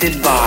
Selected by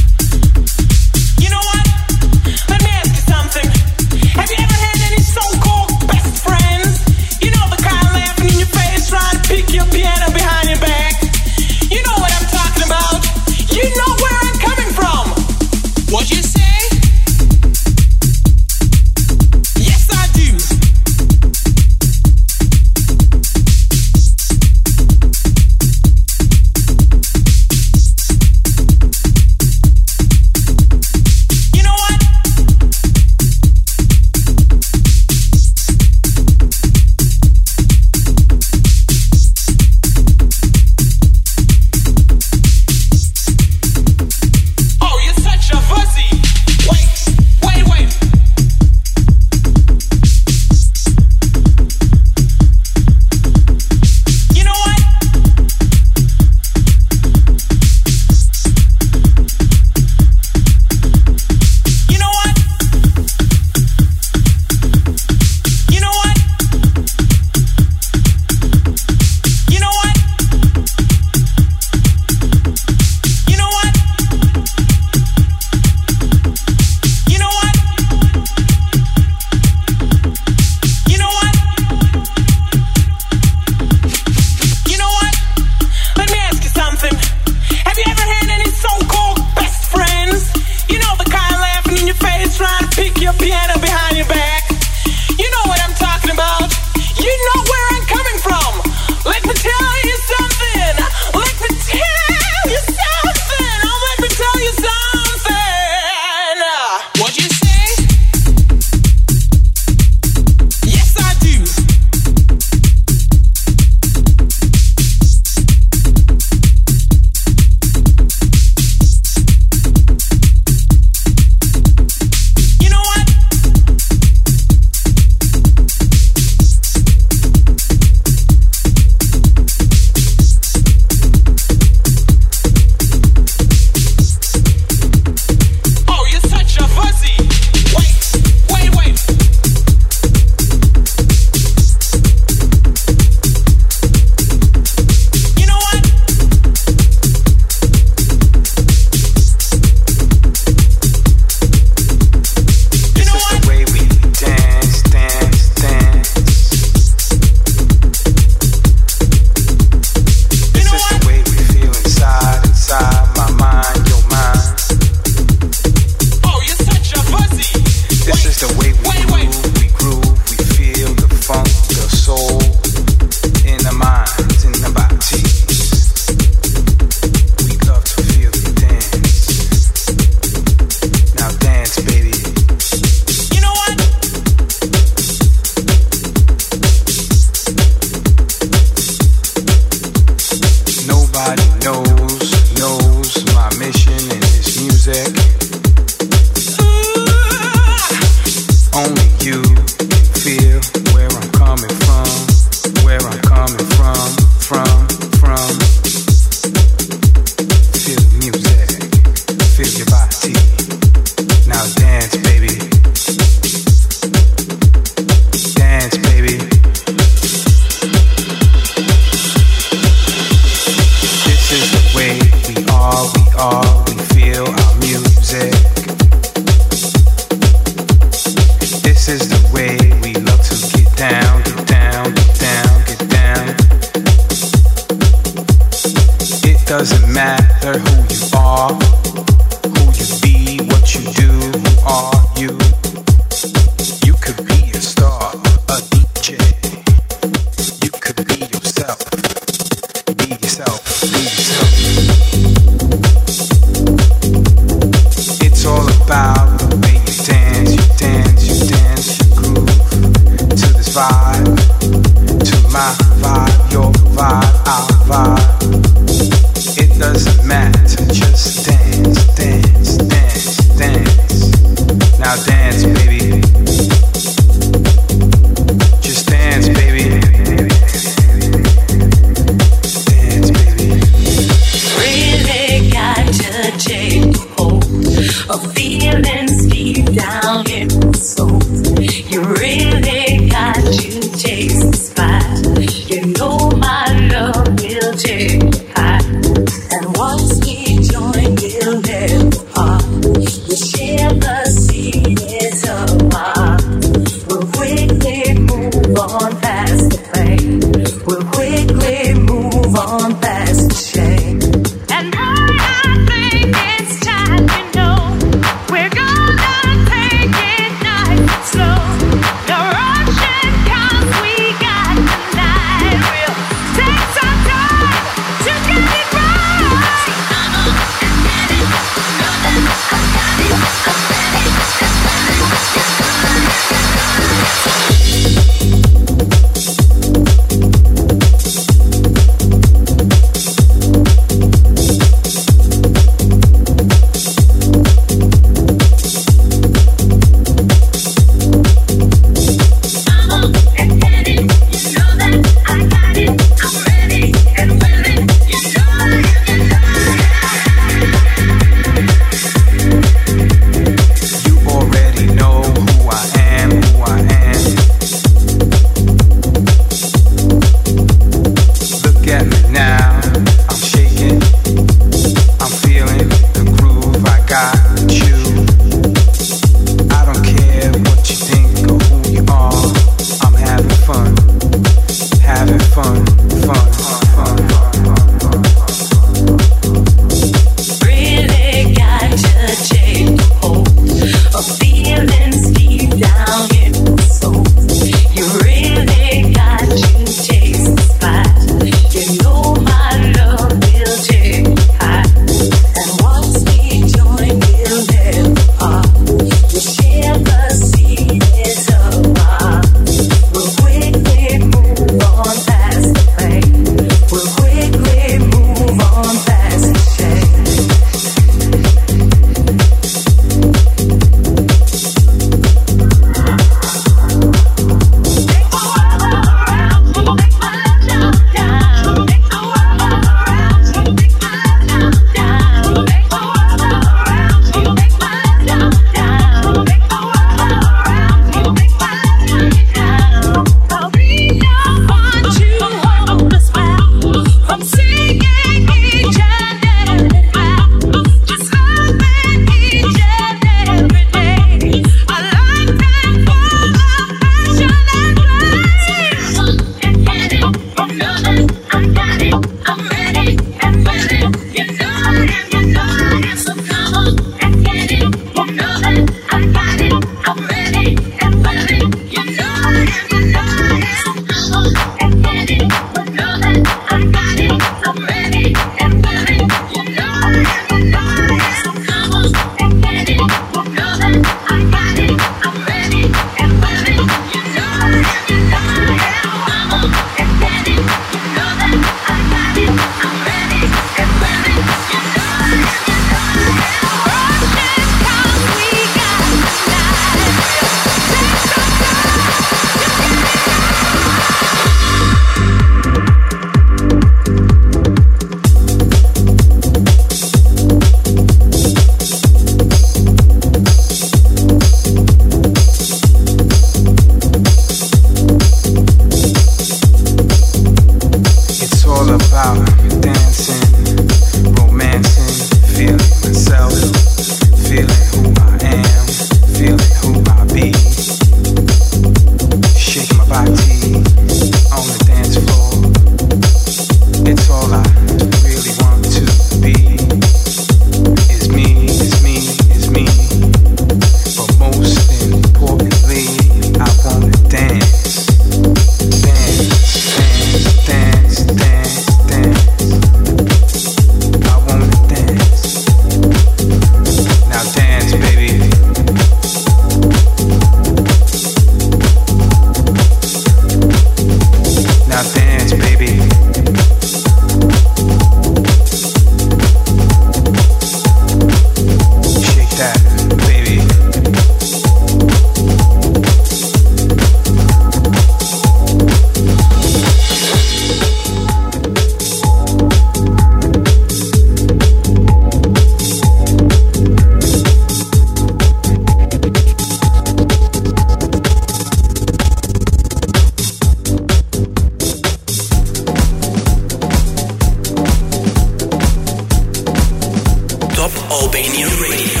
Albania Radio.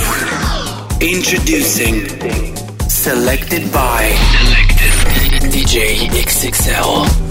Introducing Selected by Selected DJ XXL.